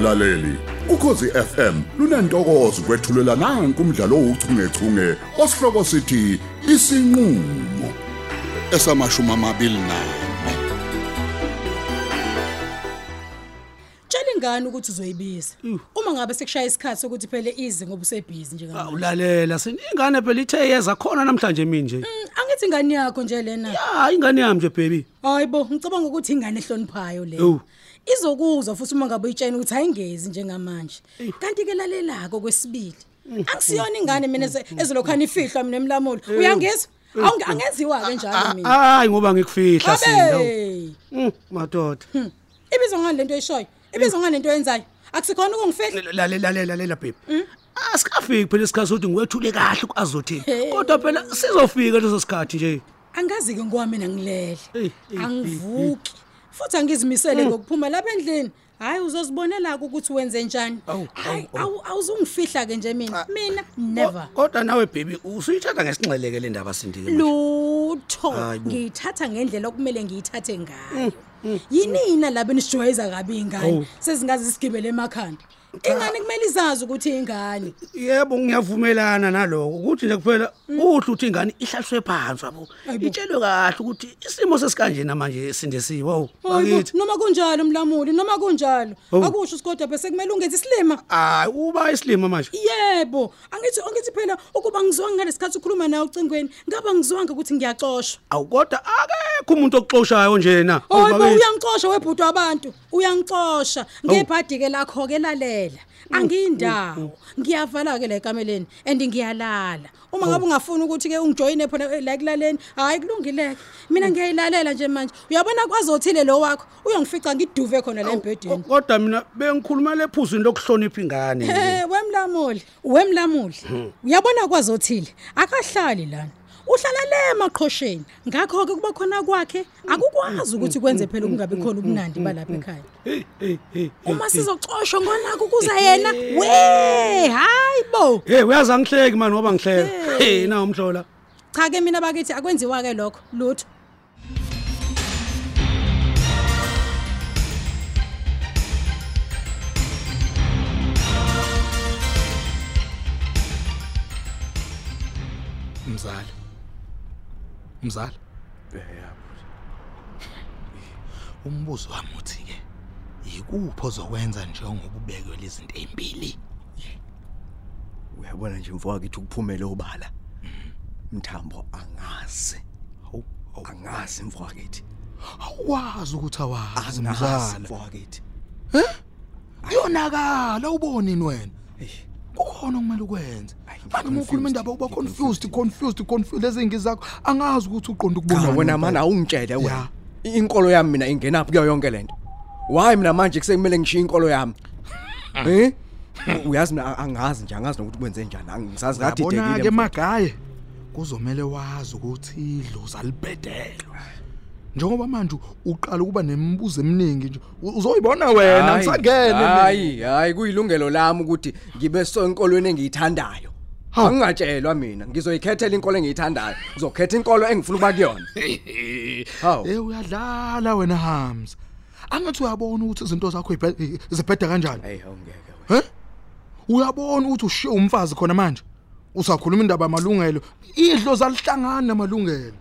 mlaleli. Ukhosi FM lunantokozo kwethulela nanku umdlalo ouchungechunge osihloko sithi isinqulo esamashumi amabili nane Tshela ingane ukuthi uzoyibiza. Uma ngabe sekushaya isikhathi sokuthi phele ize ngoba usebhizi njengamanje. Awulalela siningane phela ithe yeza khona namhlanje mina nje. Mm, Angithi ingane yakho nje lena. Ya ingane yami nje baby. Hayibo, ngicabanga ukuthi ingane ehloniphayo le. Oh. Izokuzwa futhi uma ngabe uyitshena ukuthi ayingezi njengamanje. Kanti ke lalelako kwesibili. Angisiyona ingane mina eze- ezilokhana ifihlwa mina emlamulo. Uyangizwa? Awunge angenziwa ke njalo mina. Hayi ngoba ngikufihla sinda. Abe. Mm, madoda. Ibizwa ngani lento oyishoyo? Ibizwa ngani lento oyenzayo? Akusikhona ukungifihla. Lalela lalela lalela baby. Asikafiki phela isikhathi sokuthi ngiwethule kahle kwazothini. Hey. Kodwa phela sizofika leso sikhathi nje. Angazi ke ngoba mina ngilele. Ey, ey, Angivuki. Futhi angizimisele ngokuphuma lapha endlini. Hayi uzozibonela ukuthi wenze njani. Awu, Hayi awu, awu awuzungifihla ke nje mina. Mina never. Kodwa nawe baby usuyithatha ngesinxeleke le ndaba sindike. Lutho Hayi bo. ngiyithatha ngendlela okumele ngiyithathe ngayo. Yinina laba nisijwayeza kabi ingane Awu. sezingazi isigibele emakhanda. Ingane kumele izazi ukuthi ingane. Yebo ngiyavumelana naloko ukuthi nje kuphela uhle uthi ingane ihlaliswe phansi yabo. Hayibo. Itshelwe kahle ukuthi isimo sesikanjena namanje sindesiwe. Wow. Hayibo Bakithi. noma kunjalo mlamuli noma kunjalo. Awu. Akusho isigodwa bese kumele ungenze isilima. Hayi uba isilima manje. Yebo, angithi angithi phela ukuba ngizwanga ngalesikhathi ukhuluma nawe ucingweni, ngaba ngizwanga ukuthi ngiyaxoshwa. Awukodwa akekho umuntu okuxoshayo njena. Hayibo Bakithi. uyangixosha webhudu abantu, uyangixosha. Ngebhadi ke lakho ke lalela. Angiyindawo. Ngiyavala ke la ekameleni and ngiyalala. Uma ngabe ungafuni ukuthi ke ungijoyine phona eh, la kulaleni, hayi kulungile. Mina ngiyayilalela nje manje. Uyabona kwazothile lo wakho, uyongifica ngiduve khona la embhedeni. Kodwa mina bengikhuluma lephuzini lokuhlonipha ingane. nje. Eh wemlamuli, wemlamuli. Uyabona kwazothile, akahlali lana. Uhlala le maqhosheni. Ngakho ke kuba khona kwakhe, akukwazi ukuthi kwenze phela ukungabe khona ubunandi balapha ekhaya. Hey hey hey. Uma sizoxoshwa ngonako kuza yena, we, hayibo. Hey uyazi angihleki manje ngoba ngihleka. Hey na umhlola. Cha ke mina bakithi akwenziwa ke lokho, lutho. Mzali umbuzo wami uthi ke yikuphi ozokwenza njengoba ubekwe lezi zinto ezimbili uyabona nje mfowethu ukuphumela obala? Mthambo angazi. Hawu hawu. angazi mfowethu awukwazi ukuthi awazi angazi mzali mfowethu yonakala ubonini wena. Kukhona okumele ukwenze. Ayi, manje uma ukhuluma confused, indaba uba ngi-confused. confused confused confused lezi ngizakho zakho angazi ukuthi uqonda ukubona wena wena mana awungitshele Ya. wena inkolo yami mina ingenaphi kuyo yonke lento why mina manje kusekumele ngishiye inkolo yami eh uyazi mina angazi nje angazi nokuthi kwenze njani angisazi ngathi yabona ke idekile magaye kuzomela wazi ukuthi idlozi alibhedelwa njengoba manje uqala ukuba nemibuzo eminingi nje u- uzoyibona wena Hayi, ngisangene mina. hayi hayi kuyilungelo lami ukuthi ngibe so enkolweni engiyithandayo Hawu. Angingatshelwa mina ngizoyikhethela inkolo engiyithandayo ngizokhetha inkolo engifuna ukuba kuyona Hawu. Eh uyadlala wena Hams. Angathi uyabona ukuthi izinto zakho zibhe- zibheda kanjani? hey awungeke wena He? Uyabona ukuthi ushiye umfazi khona manje? Usakhuluma indaba yamalungelo. Idlo zalihlangana namalungelo.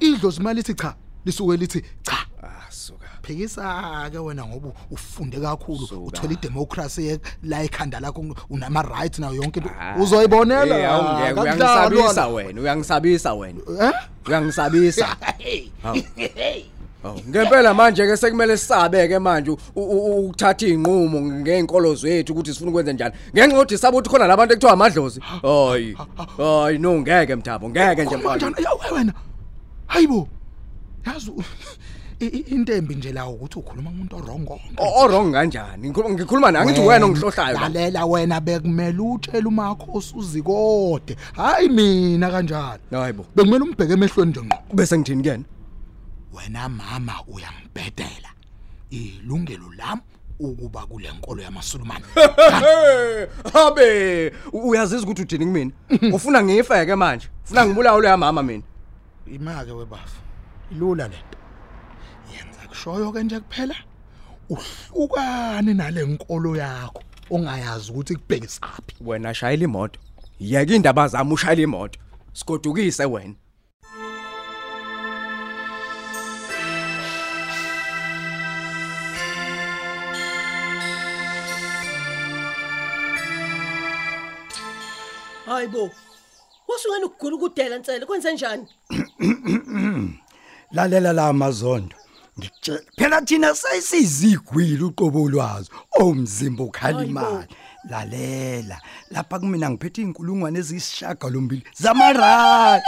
Idlo zimali lithi cha, lisuke lithi cha. Ah suka Phekisa ke wena ngoba ufunde kakhulu Suka. uthola idemocracy la ekhanda lakho unama rights nayo yonke into Ah. uzoyibonela Hey, awungeke akudlalwa uyangisabisa la. wena uyangisabisa wena Eh? uyangisabisa Hawu. Hawu, ngempela manje ke sekumele sisabeke manje u- u- u- ukuthatha izinqumo ngeenkolo zethu ukuthi sifuna ukwenza njani ngenxa yokuthi sabe ukuthi khona labantu ekuthiwa amadlozi hayi hayi no ngeke mthabo ngeke nje mfana Kanjani yawe wena? Hayibo. Yazi u- i- i- intembi nje lawo ukuthi ukhuluma umuntu orongo. O- orong kanjani Ngikhuluma- ngikhuluma nawe ngithi wena ongihlohlayo la. Lalela wena bekumele utshela umakho usuzikode. Hayi mina kanjalo. hayibo Bekumele umbheke emehlweni nje ngqo. bese ngithini kuyena Wena mama uyangibhedela. Ilungelo lami ukuba kule nkolo yamaSulumane. habe uyazizwa ukuthi udini kumina ufuna ngife ke manje ufuna ngibulawe lo yamama mina Imake webafu. Ilula lento. Yenza kushoyo ke nje kuphela? Uhlukane nale nkolo yakho ongayazi ukuthi kubhekisaphi wena shayela imoto. Yeka indaba zami ushayela imoto. Sigodukise wena. Hayibo wasungena ukugula ukudela nsele kwenze njani lalela la mazondo ngitshela phela thina sesizigwili uqobo lwazo. Omzimba ukhala imali lalela. Lapha kumina ngiphethe inkulungwane eziyisishaga lombili zamarandi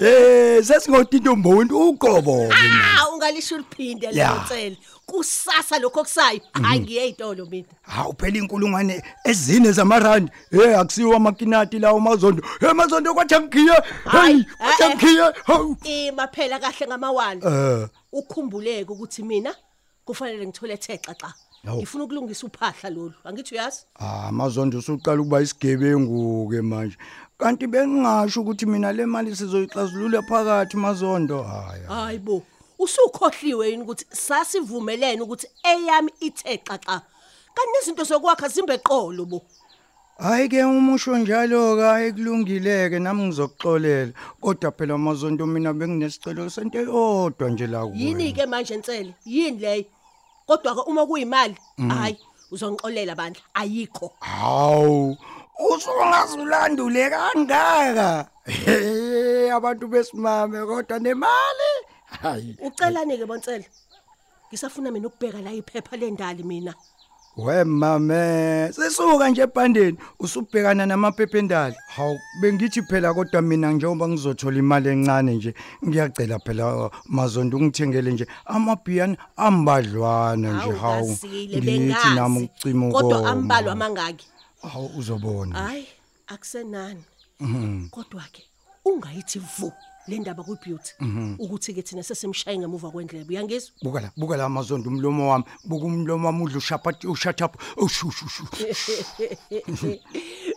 eh sesingothi intombondo uqobo ah ungalisho uliphinde Ya. Le nsele kusasa lokho kusayo hayi ngiyeyitolo mina. Hawu phela inkulungwane ezine zamarandi. Eh akusiwa amakinati lawo mazondo. Eh mazondo kwathi angikhiye hey kwathi eh, eh. angikhiye hawu. Ima phela kahle ngamawala. Eh. Ukhumbuleke ukuthi mina kufanele ngithole thexa Hawu. ngifuna ukulungisa uphahla lolu. Angithi uyazi? Ah mazondo usuqala ukuba isigebengu ke manje. Kanti bengingasho ukuthi mina le mali sizoyixazulula phakathi mazondo. Hayi. hayibo usukhohliwe yini ukuthi sasivumelene ukuthi eyami ithe xaxa kanti nezinto zokwakha zimbe eqolo bo Hayi ke umusho njalo ka ekulungileke nami ngizokuxolela. Kodwa phela mazondo mina benginesicelo sento eyodwa nje la kuwe. yini ke manje nsele yini leyo kodwa ke uma kuyimali hayi uzongixolela bandla ayikho Hawu. Usungazulandule kangaka. Hey abantu besimame kodwa nemali. Hayi. ucelane ke bonsele ngisafuna mina ukubheka la iphepha lendali mina We mame, sisuka nje ebhandeni usubhekana namaphepha endali. Hawu bengithi phela kodwa mina njengoba ngizothola imali encane nje ngiyacela phela mazondo ungithengele nje amabhiyani ambadlwana nje Hawu, hawu. ngasile, Ngithi nami bengazi. ukucima kodwa ukoma. ambalwa amangaki Hawu uzobona. hayi akusenani Mhm. kodwa ke ungayithi vu le ndaba kubeauty ukuthi ke thina sesemshaye ngemuva kwendlebe uyangizwa Buka la, buka la mazondo umlomo wami, buka umlomo wami udla ushapati ushathapu. Ushushu.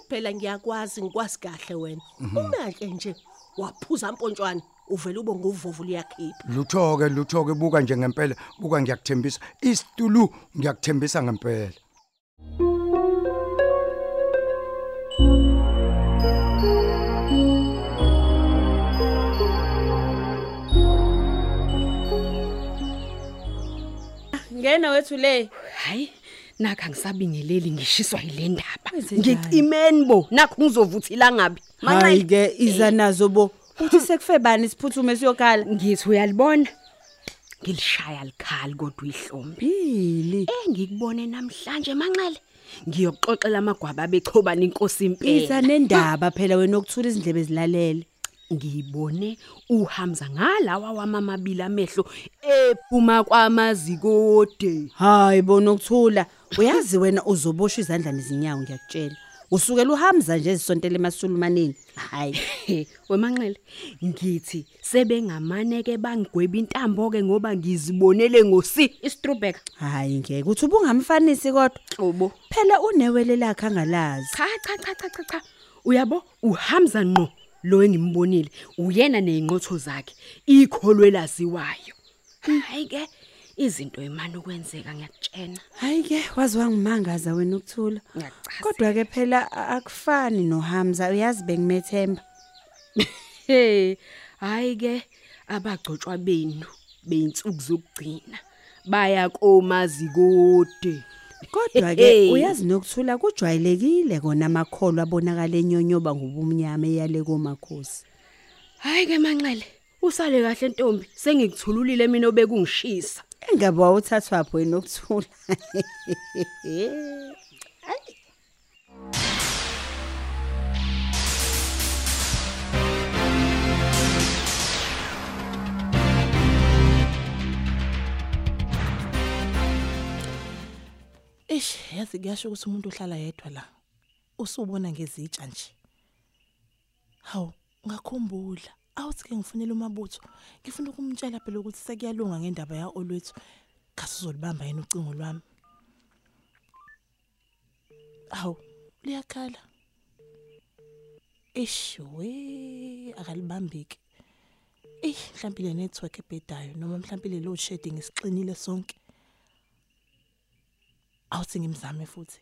phela ngiyakwazi ngikwazi kahle wena Mhm. uma ke nje waphuza ampontshwana uvela ube nguvovu liyakhipha Lutho ke lutho ke buka nje ngempela, buka ngiyakuthembisa. Isitulu ngiyakuthembisa ngempela. Ngena wethu le. Hayi nakho angisabingeleli ngishiswa yile ndaba. Ngicimeni bo nakho ngizovuthila ngabi. Hayi ke iza nazo bo. Uthi sekufe bani siphuthume siyokhala ngithi uyalibona? Ngilishaya likhali kodwa ihlombi bili engikubone namhlanje manxele ngiyoxoxela amagwaba bechobana inkosi iza impela nendaba phela wena okuthula izindlebe zilalele. Ngibone uhamza ngalawa wamamabili amehlo ephuma kwamazikode hayi bona ukuthula. Uyazi wena uzobosha izandla nezinyawo ngiyakutshela. Usukela uhamza nje ezisontele emasulumaneni hayi. Wemanxele ngithi sebengamaneke bangigweba intambo ke ngoba ngizibonele ngosi istrubeka hayi ngeke uthi ubungamfanisi kodwa. Xobo phela unewele lakhe angalazi. Cha cha cha cha cha cha. Uyabo uhamza ngqo. Lo engimbonile uyena nezinqotho zakhe ikholwe laziwayo. Hayi ke izinto emani ukwenzeka ngiyakutshena. Hayi ke wazi wangimangaza wena ukuthula. Ngiyakuchaza. kodwa ke phela a- akufani nohamza uyazi bengimethemba. Hey hayi ke abagcotshwa benu beyinsuku zokugcina baya komazikode kodwa ke uyazi nokuthula kujwayelekile kona amakholo abonakala enyonyoba ngobumnyama eyale komakhosi. Hayi ke manxele usale kahle ntombi. Sengikuthululile mina obekungishisa. Engabe wawuthathwa pho wena Eish yazi kuyasho ukuthi umuntu uhlala yedwa la. Usubona ngezitsha nje. Hawu, ngakhumbula. Awuthi ke ngifunela umabutho. Ngifuna ukumtshela phela ukuthi sekuyalunga ngendaba ya olwethu. Kasizolibamba yena ucingo lwami. Hawu, liyakhala. Eish we akalibambeki. Ey, mhlawumbe le network ebhedayo noma mhlawumbe le load shedding isixinile sonke. Awuthi ngimzame futhi.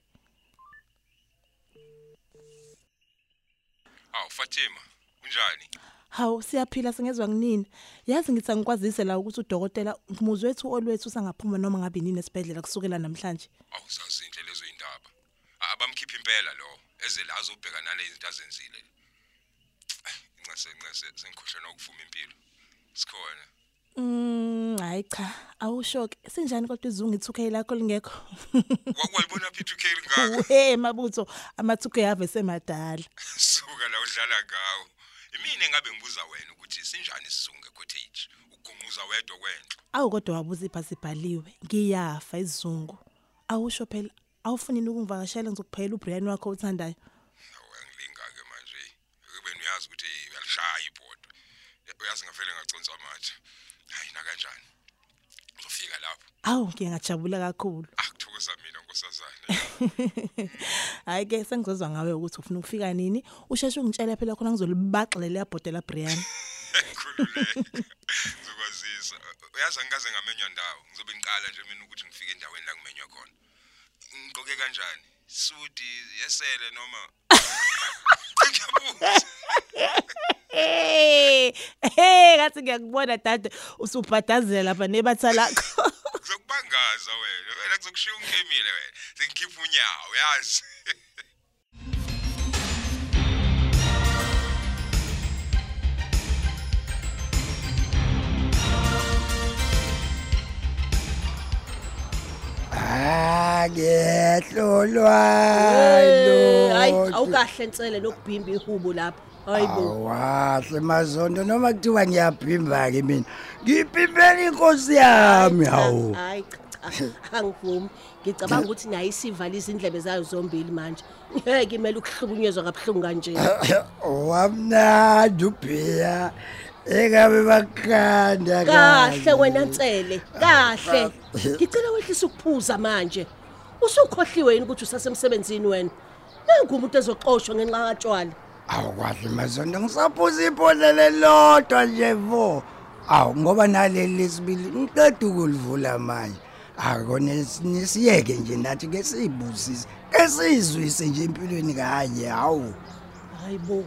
Aw Fatima, unjani? Hawu siyaphila singezwa kunini. Yazi ngithi angikwazise la ukuthi udokotela umuzi wethu olwethu sangaphuma noma ngabe nini esibhedlela kusukela namhlanje. Awusazinhle lezo indaba. Abamkhipha impela lo eze la azobheka nalezi zinto azenzile. Incase incase sengikhohlana ukufuma impilo. Sikhona. Mm, hayi cha, awushoke. Sinjani kodwa izungu i2K lakho lingekho? Wakwalibona phi 2K lingaka? Hey mabutho, ama2K ave semadala. Suka la udlala ngawo. Imini engabe ngibuza wena ukuthi sinjani isizungu cottage. Ugunquza wedwa kwenhlo. Awu kodwa wabuza ipasi ibhaliwe. Ngiyafa izungu. Awusho phela awufuni ukungivakashela ngizokuphela uBrian wakho uthandayo. Awangilingake manje. Kube uyazi ukuthi uyalishaya ibhodo. Uyazi ngavele ngaconswa amathe. Hayi na kanjani? Uzofika lapho. Awu ngiyangajabula kakhulu. Akuthokoza mina nkosazana. Hayi ke sengizozwa ngawe ukuthi ufuna ukufika nini. Usheshe ungitshela phela khona ngizolibaxelela yabhodela Brian. Khululeka. Ngizokwazisa. Uyazi angikaze ngamenywa ndawo. Ngizobe ngiqala nje mina ukuthi ngifike endaweni la kumenywa khona. Ngigqoke kanjani? Sudi yesele noma Hey, hey, ngathi ngiyakubona dade usubhadazela lapha nebatha lakho. Ngizokubangaza wena. Wena kuzokushiya ungemile wena. Sengikhipha unyawo, yazi. Ah, ngehlolwa hayi awukahle nsele nokubhimba ihubo lapha hayibo Awahle mazondo noma kuthiwa ngiyabhimba ke mina. Ngiphimbela inkosi yami hawo. hayi cha cha angivumi. Ngicabanga ukuthi nayo isivalisa indlebe zayo zombili manje. Ngeke imele ukuhlukunyezwa kabuhlungu kanje. Wamnandi ubhiya. Engabe bakanda kahle wena nsele kahle. Ngicela wehlisa ukuphuza manje. Usukhohliwe yini ukuthi usasemsebenzini wena? Nangu umuntu ezoxoshwa ngenxa katshwala. Awukwahle mazondo ngisaphuza ibhodlela lodwa nje vo. Awu ngoba naleli lesibili ngiqeda ukulivula manje. Akona nisiyeke nje nathi ke siyibuzise. Ke sizwise nje empilweni kanye hawu. hayibo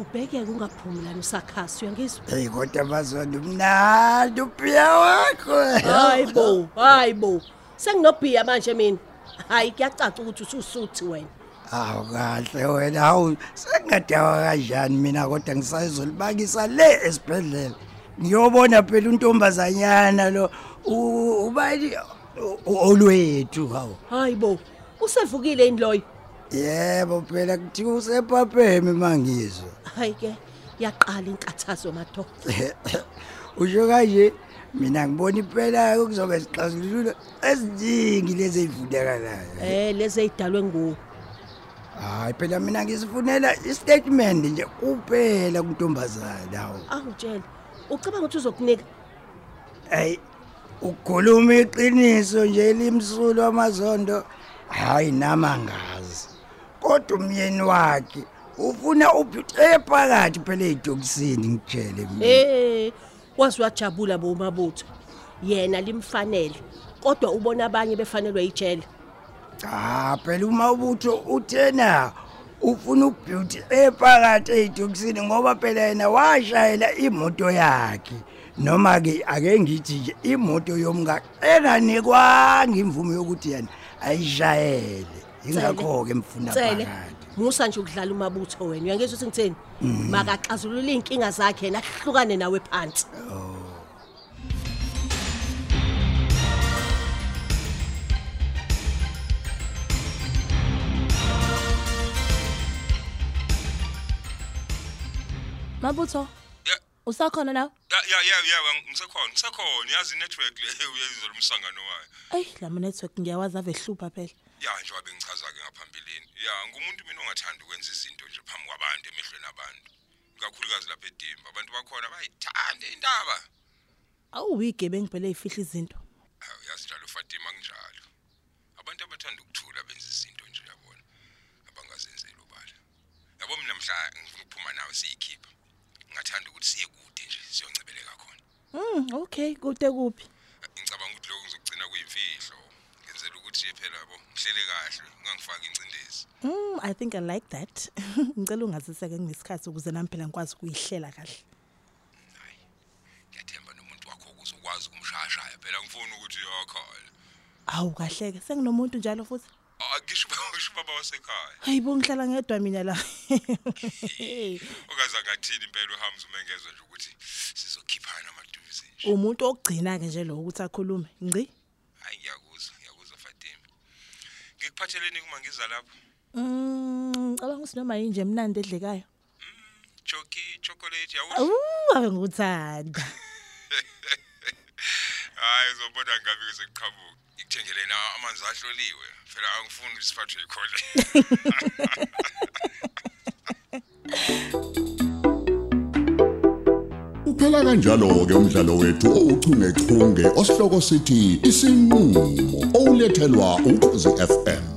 ubheke kungaphumulani usakhasi uyangizwa Hey kodwa mazondo mnandi ubhiya wakho. hayibo hayibo senginobhiya manje mina hayi kuyacaca ukuthi ususuthi wena Awu kahle wena hawu sengadawa kanjani mina kodwa ngisayizolibakisa le esibhedlela. Ngiyobona phela untombazanyana lo u- ubani u- olwethu hawu. hayibo usevukile yini loyo Yebo phela kuthiwa usephapheme mangizwe. hayi ke yaqala inkathazo madoda Usho kanje mina ngibona impela kuzobe sixazulula eziningi lezi ezivudekalayo. eh lezi ezidalwe nguwe Hayi phela mina ngisifunela istatement nje kuphela kuntombazana hawu. awutshela ucabanga ukuthi uzokunika Hey ukhuluma iqiniso nje elimsulu amazondo. Hayi nama ngazi. Kodwa umyeni wakhe ufuna ubhuti ephakathi phela edokisini ngitshele mina. eh wazi wajabula bomabutho yena limfanele kodwa ubona abanye befanelwe ijele. Cha phela uma ubutho uthena. Ufuna ubeauty ephakathi edokisini ngoba phela yena washayela imoto yakhe. Noma ke ake ngithi nje imoto yomngaka enganikwanga imvume yokuthi yena ayishayele. Ingakho ke mfuna Tsele phakathi musa nje ukudlala umabutho wena. Uyangizwa ukuthi ngitheni makaxazulule inkinga zakhe yena ahlukane nawe phansi. Mabutho, Yeah. usakhona nawe? Ya ya ya ya ngisekhona ngisekhona yazi network le uyezizwa umsangano wayo. Ey, la network ngiyawazi ave hlupha phela. Ya nje wabe ngichaza ke ngaphambilini. Ya ngumuntu mina ongathanda ukwenza izinto nje phambi kwabantu emehlweni abantu. Ikakhulukazi lapha eDimba abantu bakhona bayithanda indaba. Awuyigebengu phela ezifihla izinto. Hawu yazi njalo Fatima kunjalo. Abantu abathanda ukuthula benza izinto nje yabona. Abangazenzeli ubala. Yabo mina mhla ngifuna ukuphuma nawe siyikhipha. Ngathanda ukuthi siye kude nje siyoncebeleka Mm, okay, kude kuphi? ngicabanga ukuthi lokho ngizogcina kuyimfihlo ngenzela ukuthi phela yabo ngihlele kahle ungangifaki incindezi Mm, I think I like that. Ngicela ungaziseke ngesikhathi ukuze nami phela ngikwazi ukuyihlela kahle. ngiyathemba nomuntu wakho uzokwazi ukumshashaya phela ngifuna ukuthi uyakhala Awu kahleke, senginomuntu njalo futhi. Baba wasekhaya Hayibo ngihlala ngedwa mina la. okaza ngathini impela uhamza umengezwe nje ukuthi sizokhiphana amaduze nje Umuntu ogcina ke nje lo ukuthi akhulume. Ngci? hayi ngiyakuzwa ngiyakuzwa Fatima ngikuphatheleni kuma ngiza lapho Mm, ngicabanga ukuthi noma yinje emnandi edlekayo. choki chocolate yawuzwa Awu, ave nguthanda. hayi uzobona ngabe sekuqhamuka ngikuthengele na amanzi ahloliwe phela angifuni ukuthi siphathwe ikhole Uphela kanjalo ke umdlalo wethu ouchungechunge osihloko sithi isinqulo olethelwa ukhozi FM